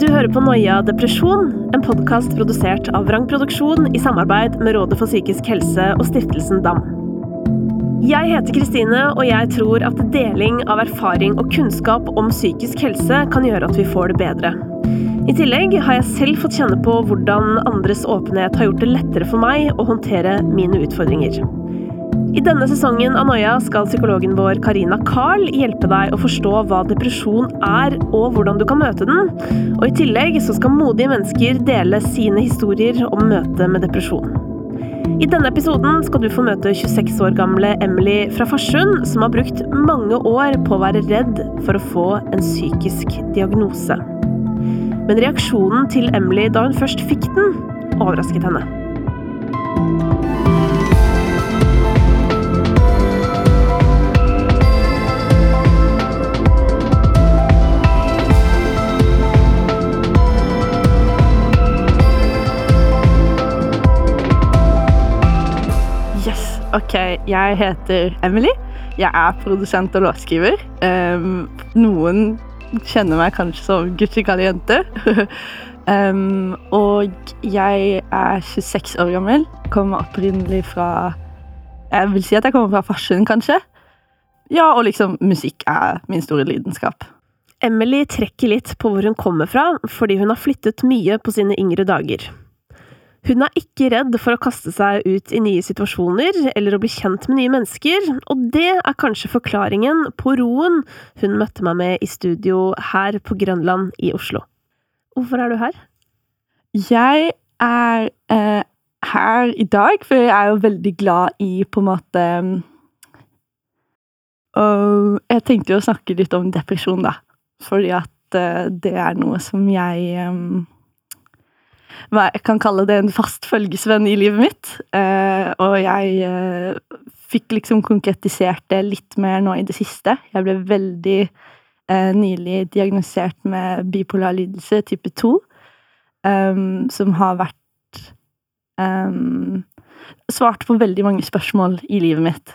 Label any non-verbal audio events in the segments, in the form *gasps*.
Du hører på Noia depresjon, en podkast produsert av Vrang Produksjon i samarbeid med Rådet for psykisk helse og Stiftelsen DAM. Jeg heter Kristine, og jeg tror at deling av erfaring og kunnskap om psykisk helse kan gjøre at vi får det bedre. I tillegg har jeg selv fått kjenne på hvordan andres åpenhet har gjort det lettere for meg å håndtere mine utfordringer. I denne sesongen av Noia skal psykologen vår Karina Carl hjelpe deg å forstå hva depresjon er, og hvordan du kan møte den. Og i tillegg så skal modige mennesker dele sine historier om møtet med depresjon. I denne episoden skal du få møte 26 år gamle Emily fra Farsund, som har brukt mange år på å være redd for å få en psykisk diagnose. Men reaksjonen til Emily da hun først fikk den, overrasket henne. Jeg heter Emily. Jeg er produsent og låtskriver. Um, noen kjenner meg kanskje som Gucci Caliente. um, *laughs* og jeg er 26 år gammel. Kommer opprinnelig fra Jeg vil si at jeg kommer fra Farsund, kanskje. Ja, og liksom musikk er min store lidenskap. Emily trekker litt på hvor hun kommer fra, fordi hun har flyttet mye på sine yngre dager. Hun er ikke redd for å kaste seg ut i nye situasjoner eller å bli kjent med nye mennesker, og det er kanskje forklaringen på roen hun møtte meg med i studio her på Grønland i Oslo. Hvorfor er du her? Jeg er eh, her i dag, for jeg er jo veldig glad i på en måte Og jeg tenkte jo å snakke litt om depresjon, da. Fordi at eh, det er noe som jeg hva jeg kan kalle det en fast følgesvenn i livet mitt. Eh, og jeg eh, fikk liksom konkretisert det litt mer nå i det siste. Jeg ble veldig eh, nylig diagnosert med bipolar lidelse type 2, um, som har vært um, Svart på veldig mange spørsmål i livet mitt.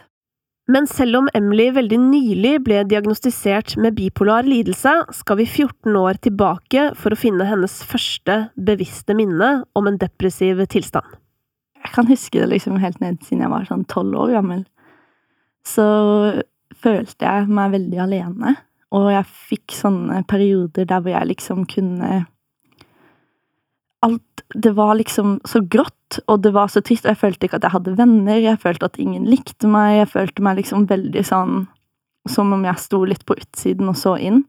Men selv om Emily veldig nylig ble diagnostisert med bipolar lidelse, skal vi 14 år tilbake for å finne hennes første bevisste minne om en depressiv tilstand. Jeg kan huske det liksom helt ned siden jeg var sånn tolv år gammel. Så følte jeg meg veldig alene, og jeg fikk sånne perioder der hvor jeg liksom kunne Alt Det var liksom så grått, og det var så trist, og jeg følte ikke at jeg hadde venner, jeg følte at ingen likte meg, jeg følte meg liksom veldig sånn Som om jeg sto litt på utsiden og så inn.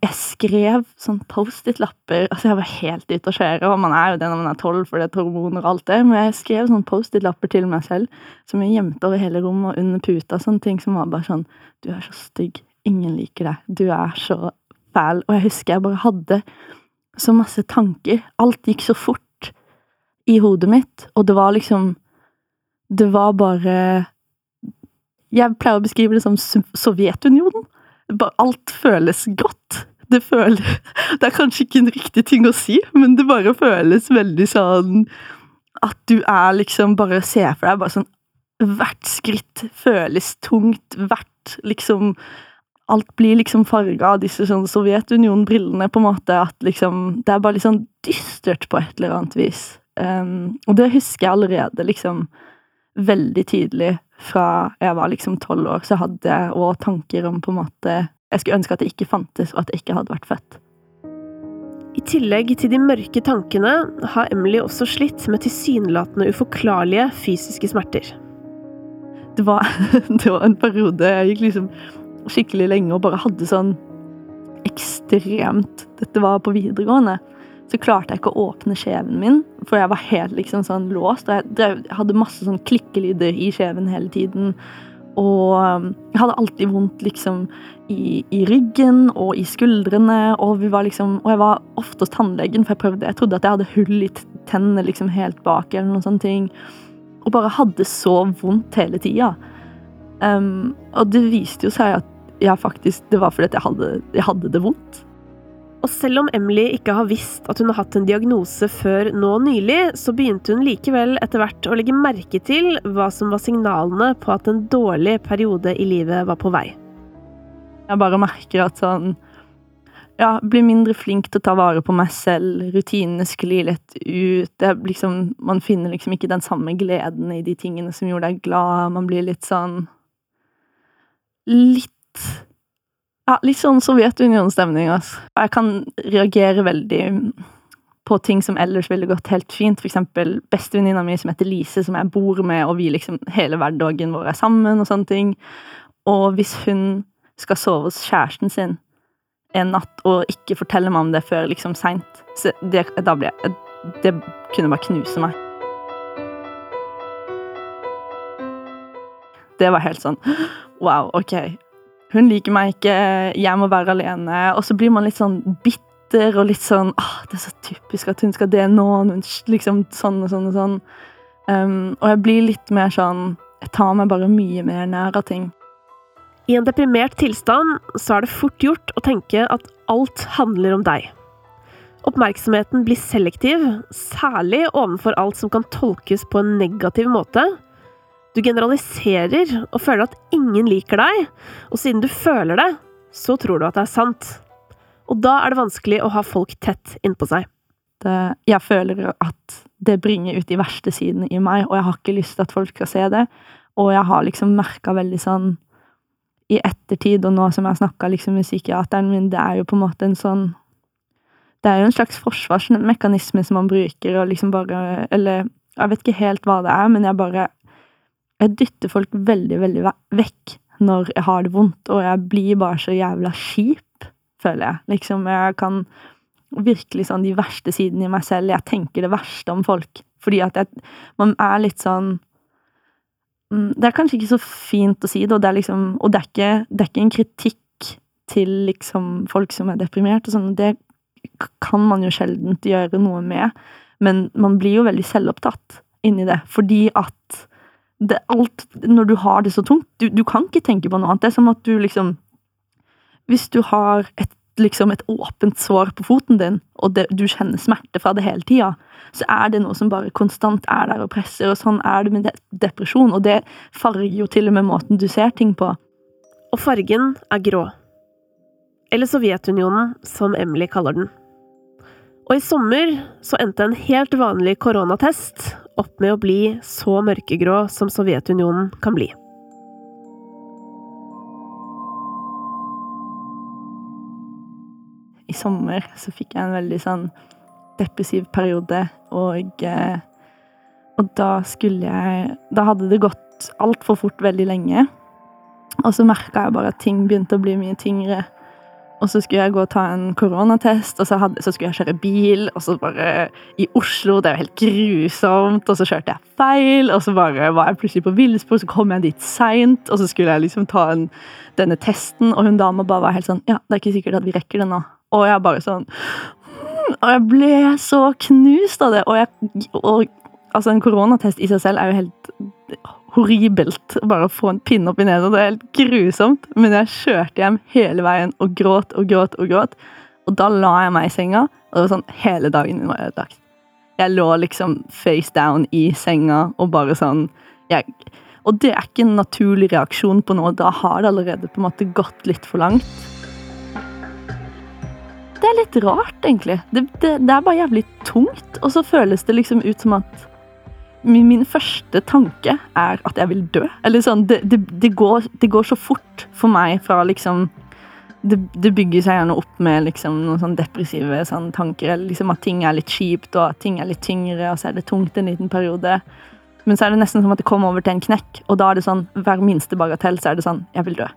Jeg skrev sånn Post-It-lapper Altså, jeg var helt ute å kjøre, og man er jo det når man er tolv, for det er hormoner og alt det, men jeg skrev sånn Post-It-lapper til meg selv som jeg gjemte over hele rommet og under puta, sånne ting som var bare sånn Du er så stygg. Ingen liker deg. Du er så fæl. Og jeg husker jeg bare hadde så masse tanker. Alt gikk så fort i hodet mitt, og det var liksom Det var bare Jeg pleier å beskrive det som Sovjetunionen. Alt føles godt. Det føles *laughs* Det er kanskje ikke en riktig ting å si, men det bare føles veldig sånn At du er liksom Bare se for deg bare sånn Hvert skritt føles tungt. Hvert liksom alt blir liksom farga av disse sånn Sovjetunionen-brillene, på en måte. At liksom Det er bare litt sånn dystert på et eller annet vis. Um, og det husker jeg allerede liksom veldig tydelig fra jeg var liksom tolv år. Så hadde jeg òg tanker om på en måte Jeg skulle ønske at det ikke fantes, og at jeg ikke hadde vært født. I tillegg til de mørke tankene har Emily også slitt med tilsynelatende uforklarlige fysiske smerter. Det var, *laughs* det var en periode jeg gikk liksom skikkelig lenge og bare hadde sånn ekstremt Dette var på videregående. Så klarte jeg ikke å åpne kjeven min, for jeg var helt liksom sånn låst. Og jeg, drev, hadde masse sånn klikkelyder i kjeven hele tiden. Og um, jeg hadde alltid vondt liksom i, i, ryggen og i skuldrene. Og, vi var liksom, og jeg var ofte hos tannlegen, for jeg prøvde, jeg trodde at jeg hadde hull i tennene liksom helt bak. eller noen sånne ting. Og bare hadde så vondt hele tida. Um, og det viste jo seg at ja, faktisk, det var fordi jeg hadde, jeg hadde det vondt. Og selv om Emily ikke har visst at hun har hatt en diagnose før nå nylig, så begynte hun likevel etter hvert å legge merke til hva som var signalene på at en dårlig periode i livet var på vei. Jeg bare merker at sånn ja, blir mindre flink til å ta vare på meg selv. Rutinene sklir litt ut. Det liksom, man finner liksom ikke den samme gleden i de tingene som gjorde deg glad. Man blir litt sånn Litt Ja, litt sånn Sovjetunionsstemning, altså. Jeg kan reagere veldig på ting som ellers ville gått helt fint. Eksempel bestevenninna mi som heter Lise, som jeg bor med, og vi liksom hele hverdagen vår er sammen og sånne ting. Og hvis hun skal sove hos kjæresten sin en natt og ikke fortelle meg om det før liksom seint, det, da blir jeg Det kunne bare knuse meg. Det var helt sånn *gasps* Wow, ok. Hun liker meg ikke, jeg må være alene. Og så blir man litt sånn bitter og litt sånn ah, Det er så typisk at hun skal det nå. Liksom sånn og sånn og sånn. Um, og jeg blir litt mer sånn Jeg tar meg bare mye mer nær av ting. I en deprimert tilstand så er det fort gjort å tenke at alt handler om deg. Oppmerksomheten blir selektiv, særlig overfor alt som kan tolkes på en negativ måte. Du generaliserer og føler at ingen liker deg, og siden du føler det, så tror du at det er sant. Og da er det vanskelig å ha folk tett innpå seg. Det, jeg føler at det bringer ut de verste sidene i meg, og jeg har ikke lyst til at folk skal se det. Og jeg har liksom merka veldig sånn i ettertid, og nå som jeg har snakka liksom med psykiateren min, det er jo på en måte en sånn Det er jo en slags forsvarsmekanisme som man bruker, og liksom bare Eller jeg vet ikke helt hva det er, men jeg bare Jeg dytter folk veldig, veldig vekk når jeg har det vondt, og jeg blir bare så jævla kjip, føler jeg. Liksom, jeg kan virkelig sånn de verste sidene i meg selv. Jeg tenker det verste om folk. Fordi at jeg, man er litt sånn Mm, det er kanskje ikke så fint å si det, og det er liksom Og det er ikke, det er ikke en kritikk til liksom folk som er deprimert og sånn. Det kan man jo sjelden gjøre noe med. Men man blir jo veldig selvopptatt inni det, fordi at det alt Når du har det så tungt du, du kan ikke tenke på noe annet. Det er som at du liksom Hvis du har et liksom et åpent sår på foten din, og det, du kjenner smerte fra det hele tida, så er det noe som bare konstant er der og presser, og sånn er det med de depresjon, og det farger jo til og med måten du ser ting på. Og fargen er grå. Eller Sovjetunionen, som Emily kaller den. Og i sommer så endte en helt vanlig koronatest opp med å bli så mørkegrå som Sovjetunionen kan bli. i sommer så fikk jeg en veldig sånn depressiv periode, og eh, Og da skulle jeg Da hadde det gått altfor fort veldig lenge. Og så merka jeg bare at ting begynte å bli mye tyngre. Og så skulle jeg gå og ta en koronatest, og så, hadde, så, skulle jeg kjøre bil. Og så bare I Oslo, det er jo helt grusomt. Og så kjørte jeg feil, og så bare var jeg plutselig på villspor, så kom jeg dit seint. Og så skulle jeg liksom ta en, denne testen, og hun dama bare var helt sånn Ja, det er ikke sikkert at vi rekker det nå. Og jeg bare sånn Og jeg ble så knust av det. Og, jeg, og altså, en koronatest i seg selv er jo helt horribelt. Bare å få en pinne opp i nesa. Det er helt grusomt. Men jeg kjørte hjem hele veien og gråt og gråt og gråt. Og da la jeg meg i senga, og det var sånn hele dagen min var ødelagt. Jeg lå liksom face down i senga og bare sånn jeg, Og det er ikke en naturlig reaksjon på noe. Da har det allerede på en måte gått litt for langt. Det er litt rart, egentlig. Det, det, det, er bare jævlig tungt. Og så føles det liksom ut som at min, første tanke er at jeg vil dø. Eller sånn, det, det går, går, så fort for meg fra liksom det, bygger seg gjerne opp med liksom noen sånn depressive sånn tanker. Liksom at ting er litt kjipt, og at ting er litt tyngre, og så er det tungt en liten periode. Men så er det nesten som at det kommer over til en knekk, og da er det sånn hver minste bagatell så er det sånn Jeg vil dø.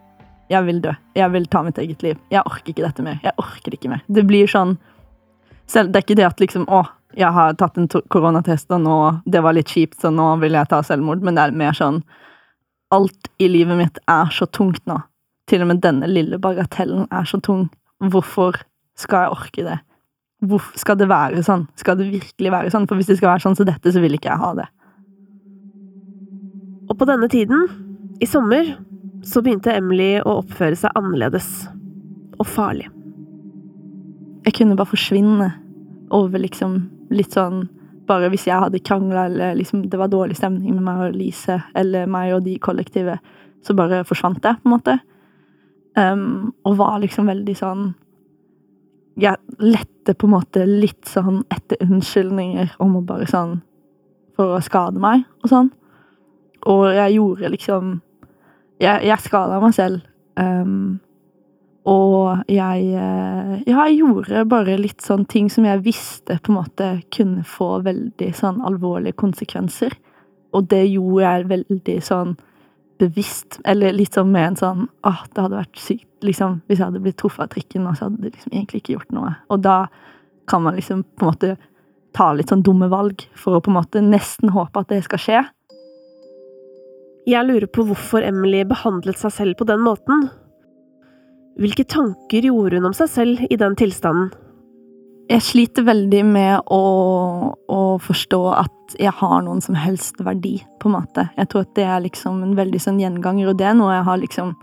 Jeg vil dø. Jeg vil ta mitt eget liv. Jeg orker ikke dette mer. Jeg orker det ikke mer. Det blir sånn selv, Det er ikke det at liksom Å, jeg har tatt en koronatest, og nå Det var litt kjipt, så nå vil jeg ta selvmord. Men det er mer sånn Alt i livet mitt er så tungt nå. Til og med denne lille bagatellen er så tung. Hvorfor skal jeg orke det? Hvorfor skal det være sånn? Skal det virkelig være sånn? For hvis det skal være sånn som dette, så vil ikke jeg ha det. Og på denne tiden, i sommer, så begynte Emily å oppføre seg annerledes. Og farlig. Jeg kunne bare forsvinne over liksom litt sånn Bare hvis jeg hadde krangla eller liksom det var dårlig stemning med meg og Lise, eller meg og de kollektive, så bare forsvant jeg, på en måte. Um, og var liksom veldig sånn Jeg lette på en måte litt sånn etter unnskyldninger om å bare sånn For å skade meg og sånn. Og jeg gjorde liksom Jeg, jeg skada meg selv. Um, og jeg eh, Ja, jeg gjorde bare litt sånn ting som jeg visste på en måte kunne få veldig sånn alvorlige konsekvenser. Og det gjorde jeg veldig sånn bevisst, eller litt sånn med en sånn at det hadde vært sykt liksom, hvis jeg hadde blitt truffet av trikken, og så hadde det liksom egentlig ikke gjort noe. Og da kan man liksom på en måte ta litt sånn dumme valg for å på en måte nesten håpe at det skal skje. Jeg lurer på hvorfor Emily behandlet seg selv på den måten. Hvilke tanker gjorde hun om seg selv i den tilstanden? Jeg sliter veldig med å, å, forstå at jeg har noen som helst verdi, på en måte. Jeg tror at det er liksom en veldig sånn gjenganger, og det er noe jeg har liksom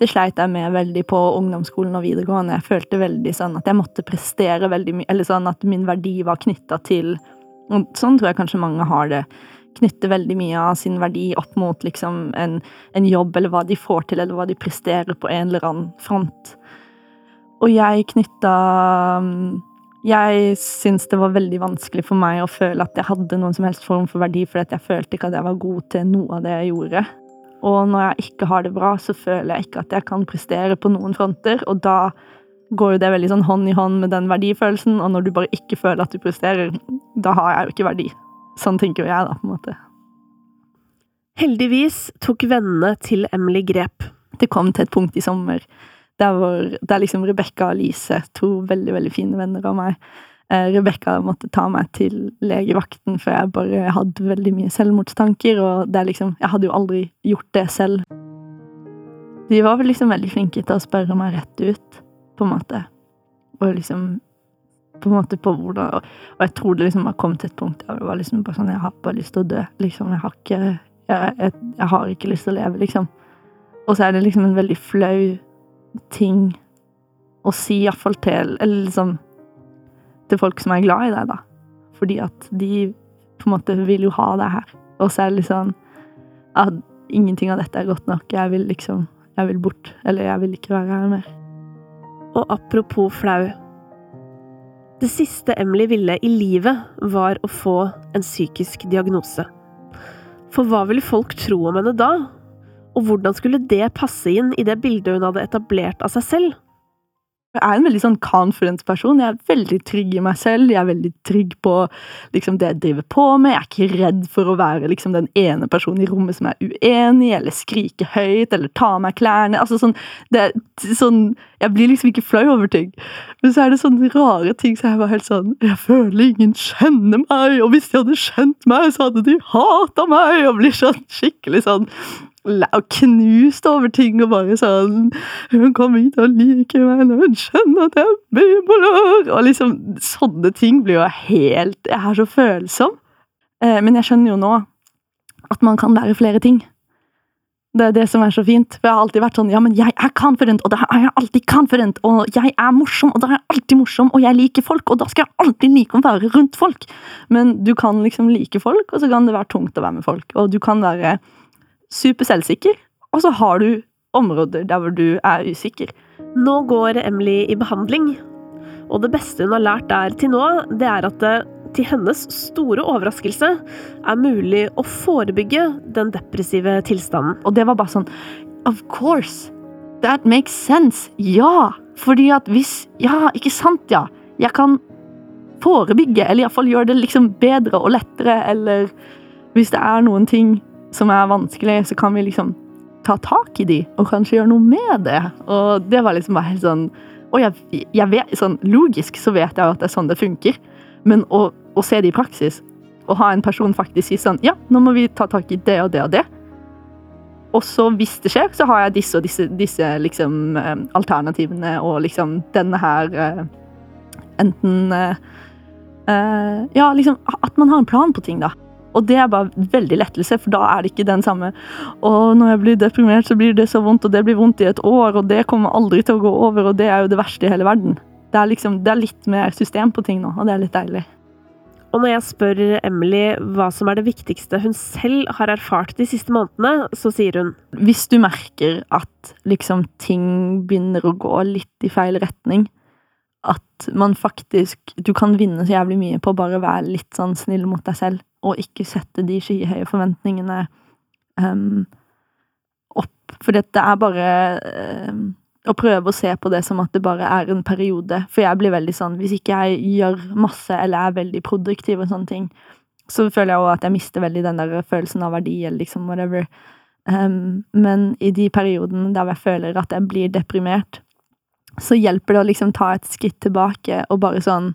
Det sleit jeg med veldig på ungdomsskolen og videregående. Jeg følte veldig sånn at jeg måtte prestere veldig mye, eller sånn at min verdi var knytta til og Sånn tror jeg kanskje mange har det. Knytte veldig mye av sin verdi opp mot liksom en, en jobb, eller hva de får til, eller hva de presterer på en eller annen front. Og jeg knytta jeg syns det var veldig vanskelig for meg å føle at jeg hadde noen som helst form for verdi, fordi jeg følte ikke at jeg var god til noe av det jeg gjorde. Og når jeg ikke har det bra, så føler jeg ikke at jeg kan prestere på noen fronter, og da går jo det veldig sånn hånd i hånd med den verdifølelsen, og når du bare ikke føler at du presterer, da har jeg jo ikke verdi. Sånn tenker jo jeg, da, på en måte. Heldigvis tok vennene til Emily grep. Det kom til et punkt i sommer der, hvor, der liksom Rebekka og Lise, to veldig veldig fine venner av meg eh, Rebekka måtte ta meg til legevakten, for jeg bare hadde veldig mye selvmordstanker, og det er liksom Jeg hadde jo aldri gjort det selv. De var vel liksom veldig flinke til å spørre meg rett ut, på en måte. Og liksom På en måte på hvordan Og, jeg tror det liksom har kommet til et punkt der det var liksom bare sånn Jeg har bare lyst til å dø. Liksom, jeg har ikke jeg, jeg, jeg har ikke lyst til å leve, liksom. Og så er det liksom en veldig flau ting å si, iallfall til Eller liksom til folk som er glad i deg, da. Fordi at de på en måte vil jo ha deg her. Og så er det liksom at ingenting av dette er godt nok. Jeg vil liksom Jeg vil bort. Eller jeg vil ikke være her mer. Og apropos flau. Det siste Emily ville i livet, var å få en psykisk diagnose. For hva ville folk tro om henne da? Og hvordan skulle det passe inn i det bildet hun hadde etablert av seg selv? Jeg er en veldig sånn confident person. Jeg er veldig trygg i meg selv. Jeg er veldig trygg på liksom, det jeg driver på med. Jeg er ikke redd for å være liksom, den ene personen i rommet som er uenig, eller skrike høyt, eller ta av meg klærne. Altså, sånn, det, sånn, jeg blir liksom ikke flau over ting. Men så er det sånne rare ting så jeg var helt sånn Jeg føler ingen kjenner meg, og hvis de hadde kjent meg, så hadde de hata meg! Og blir sånn skikkelig sånn og knust over ting og bare sånn 'Hun kommer ikke til å like meg når hun skjønner at jeg er bipolar.' Og liksom sånne ting blir jo helt Jeg er så følsom. Eh, men jeg skjønner jo nå at man kan være flere ting. Det er det som er så fint. For jeg har alltid vært sånn Ja, men jeg er confident, og da er jeg alltid confident. Og jeg er morsom, og da er jeg alltid morsom. Og jeg liker folk, og da skal jeg alltid like å være rundt folk. Men du kan liksom like folk, og så kan det være tungt å være med folk. Og du kan være super selvsikker, og så har du områder der hvor du er usikker. Nå går Emily i behandling, og det beste hun har lært der til nå, det er at det til hennes store overraskelse er mulig å forebygge den depressive tilstanden. Og det var bare sånn Of course! That makes sense! Ja! Fordi at hvis Ja, ikke sant, ja! Jeg kan forebygge, eller iallfall gjøre det liksom bedre og lettere, eller hvis det er noen ting som er vanskelig, så kan vi liksom ta tak i de, og kanskje gjøre noe med det. Og det var liksom bare helt sånn Og jeg, jeg vet, sånn logisk så vet jeg at det er sånn det funker, men å, å se det i praksis, og ha en person faktisk si sånn Ja, nå må vi ta tak i det og det og det. Og så, hvis det skjer, så har jeg disse og disse, disse liksom, eh, alternativene og liksom denne her uh, Enten uh, Ja, liksom at man har en plan på ting, da. Og det er bare veldig lettelse, for da er det ikke den samme Og når jeg blir deprimert, så blir det så vondt, og det blir vondt i et år, og det kommer aldri til å gå over, og det er jo det verste i hele verden. Det er, liksom, det er litt mer system på ting nå, og det er litt deilig. Og når jeg spør Emily hva som er det viktigste hun selv har erfart de siste månedene, så sier hun Hvis du merker at liksom ting begynner å gå litt i feil retning, at man faktisk Du kan vinne så jævlig mye på å bare være litt sånn snill mot deg selv, og ikke sette de skyhøye forventningene um, opp. For det er bare um, å prøve å se på det som at det bare er en periode. For jeg blir veldig sånn Hvis ikke jeg gjør masse eller er veldig produktiv og sånne ting, så føler jeg òg at jeg mister veldig den der følelsen av verdi eller liksom whatever. Um, men i de periodene der jeg føler at jeg blir deprimert, så hjelper det å liksom ta et skritt tilbake og bare sånn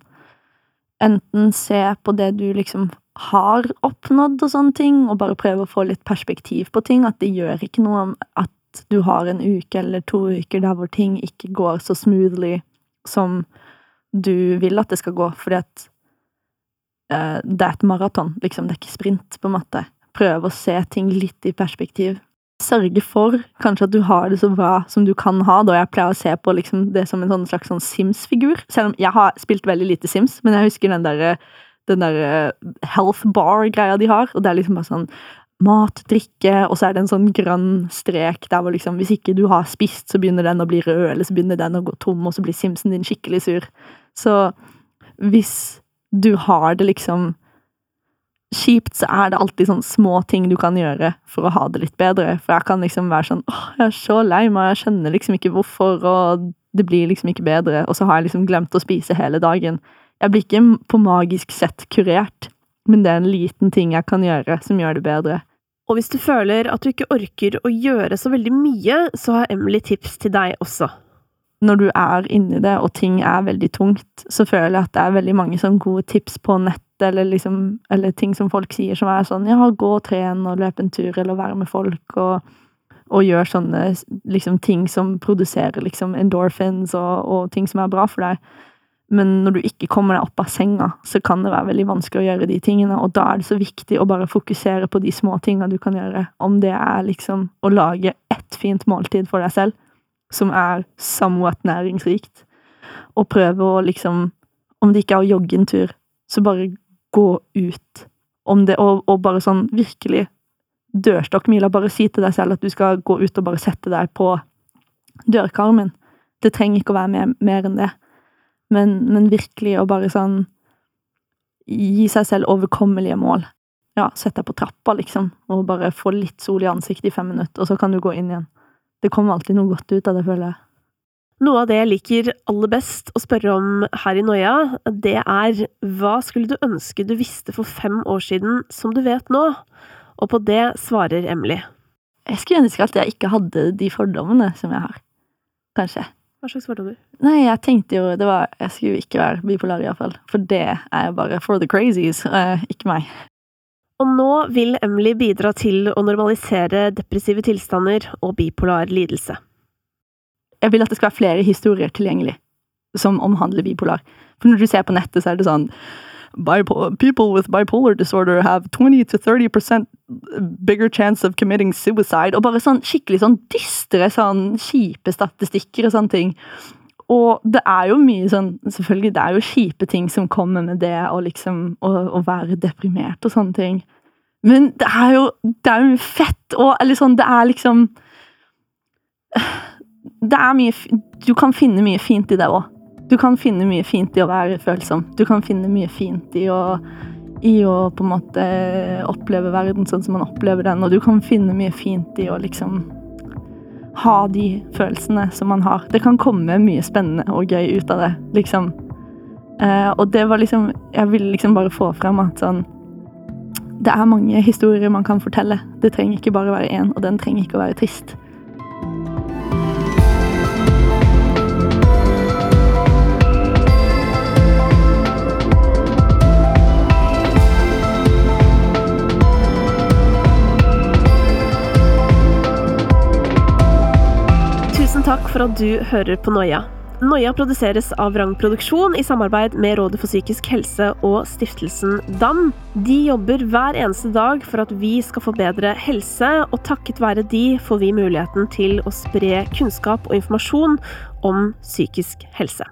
Enten se på det du liksom har oppnådd og sånne ting, og bare prøve å få litt perspektiv på ting. At det gjør ikke noe om at du har en uke eller to uker der hvor ting ikke går så smoothly som du vil at det skal gå, fordi at uh, det er et maraton, liksom. Det er ikke sprint, på en måte. Prøve å se ting litt i perspektiv sørge for kanskje at du har det så bra som du kan ha. Da jeg pleier å se på liksom det som en sånn slags sånn Sims-figur. Selv om jeg har spilt veldig lite Sims, men jeg husker den der, den der eh, health bar-greia de har. Og det er liksom bare sånn mat, drikke, og så er det en sånn grønn strek der hvor liksom Hvis ikke du har spist, så begynner den å bli rød, eller så begynner den å gå tom, og så blir Simsen din skikkelig sur. Så hvis du har det liksom kjipt, så er det alltid sånn små ting du kan gjøre for å ha det litt bedre. For jeg kan liksom være sånn åh, jeg er så lei meg, jeg skjønner liksom ikke hvorfor, og det blir liksom ikke bedre. Og så har jeg liksom glemt å spise hele dagen. Jeg blir ikke på magisk sett kurert, men det er en liten ting jeg kan gjøre som gjør det bedre. Og hvis du føler at du ikke orker å gjøre så veldig mye, så har Emily tips til deg også. Når du er inni det, og ting er veldig tungt, så føler jeg at det er veldig mange sånn gode tips på nett eller, liksom, eller ting som folk sier som er sånn ja, gå og tren og løp en tur, eller være med folk, og, og gjør sånne liksom, ting som produserer liksom endorphins og, og, ting som er bra for deg. Men når du ikke kommer deg opp av senga, så kan det være veldig vanskelig å gjøre de tingene, og da er det så viktig å bare fokusere på de små tinga du kan gjøre, om det er liksom å lage ett fint måltid for deg selv, som er somewhat næringsrikt, og prøve å liksom Om det ikke er å jogge en tur, så bare gå ut om det, og, og bare sånn virkelig dørstokkmila. Bare si til deg selv at du skal gå ut og bare sette deg på dørkarmen. Det trenger ikke å være mer, mer enn det. Men, men, virkelig å bare sånn Gi seg selv overkommelige mål. Ja, sett deg på trappa, liksom, og bare få litt sol i ansiktet i fem minutter, og så kan du gå inn igjen. Det kommer alltid noe godt ut av det, føler jeg. Noe av det jeg liker aller best å spørre om her i Noia, det er hva skulle du ønske du visste for fem år siden som du vet nå? Og på det svarer Emily. Jeg skulle ønske at jeg ikke hadde de fordommene som jeg har. Kanskje. Hva slags fordommer? Nei, jeg tenkte jo det var Jeg skulle ikke være bipolar, iallfall. For det er jo bare for the crazies, uh, ikke meg. Og nå vil Emily bidra til å normalisere depressive tilstander og bipolar lidelse. Jeg vil at det skal være flere historier tilgjengelig som omhandler bipolar. For når du ser på nettet, så er det sånn People with bipolar disorder have 20-30% bigger chance of committing suicide. Og bare sånn skikkelig sånn dystre, sånn kjipe statistikker og sånne ting. Og det er jo mye sånn Selvfølgelig, det er jo kjipe ting som kommer med det, liksom å, å være deprimert og sånne ting. Men det er jo det er jo fett og Eller sånn, det er liksom det er mye Du kan finne mye fint i det òg. Du kan finne mye fint i å være følsom. Du kan finne mye fint i å, i å på en måte oppleve verden sånn som man opplever den, og du kan finne mye fint i å liksom ha de følelsene som man har. Det kan komme mye spennende og gøy ut av det, liksom. Eh, og det var liksom Jeg ville liksom bare få frem at sånn Det er mange historier man kan fortelle. Det trenger ikke bare være én, og den trenger ikke å være trist. Takk for at du hører på Noia. Noia produseres av Vrang Produksjon i samarbeid med Rådet for psykisk helse og stiftelsen DAM. De jobber hver eneste dag for at vi skal få bedre helse, og takket være de får vi muligheten til å spre kunnskap og informasjon om psykisk helse.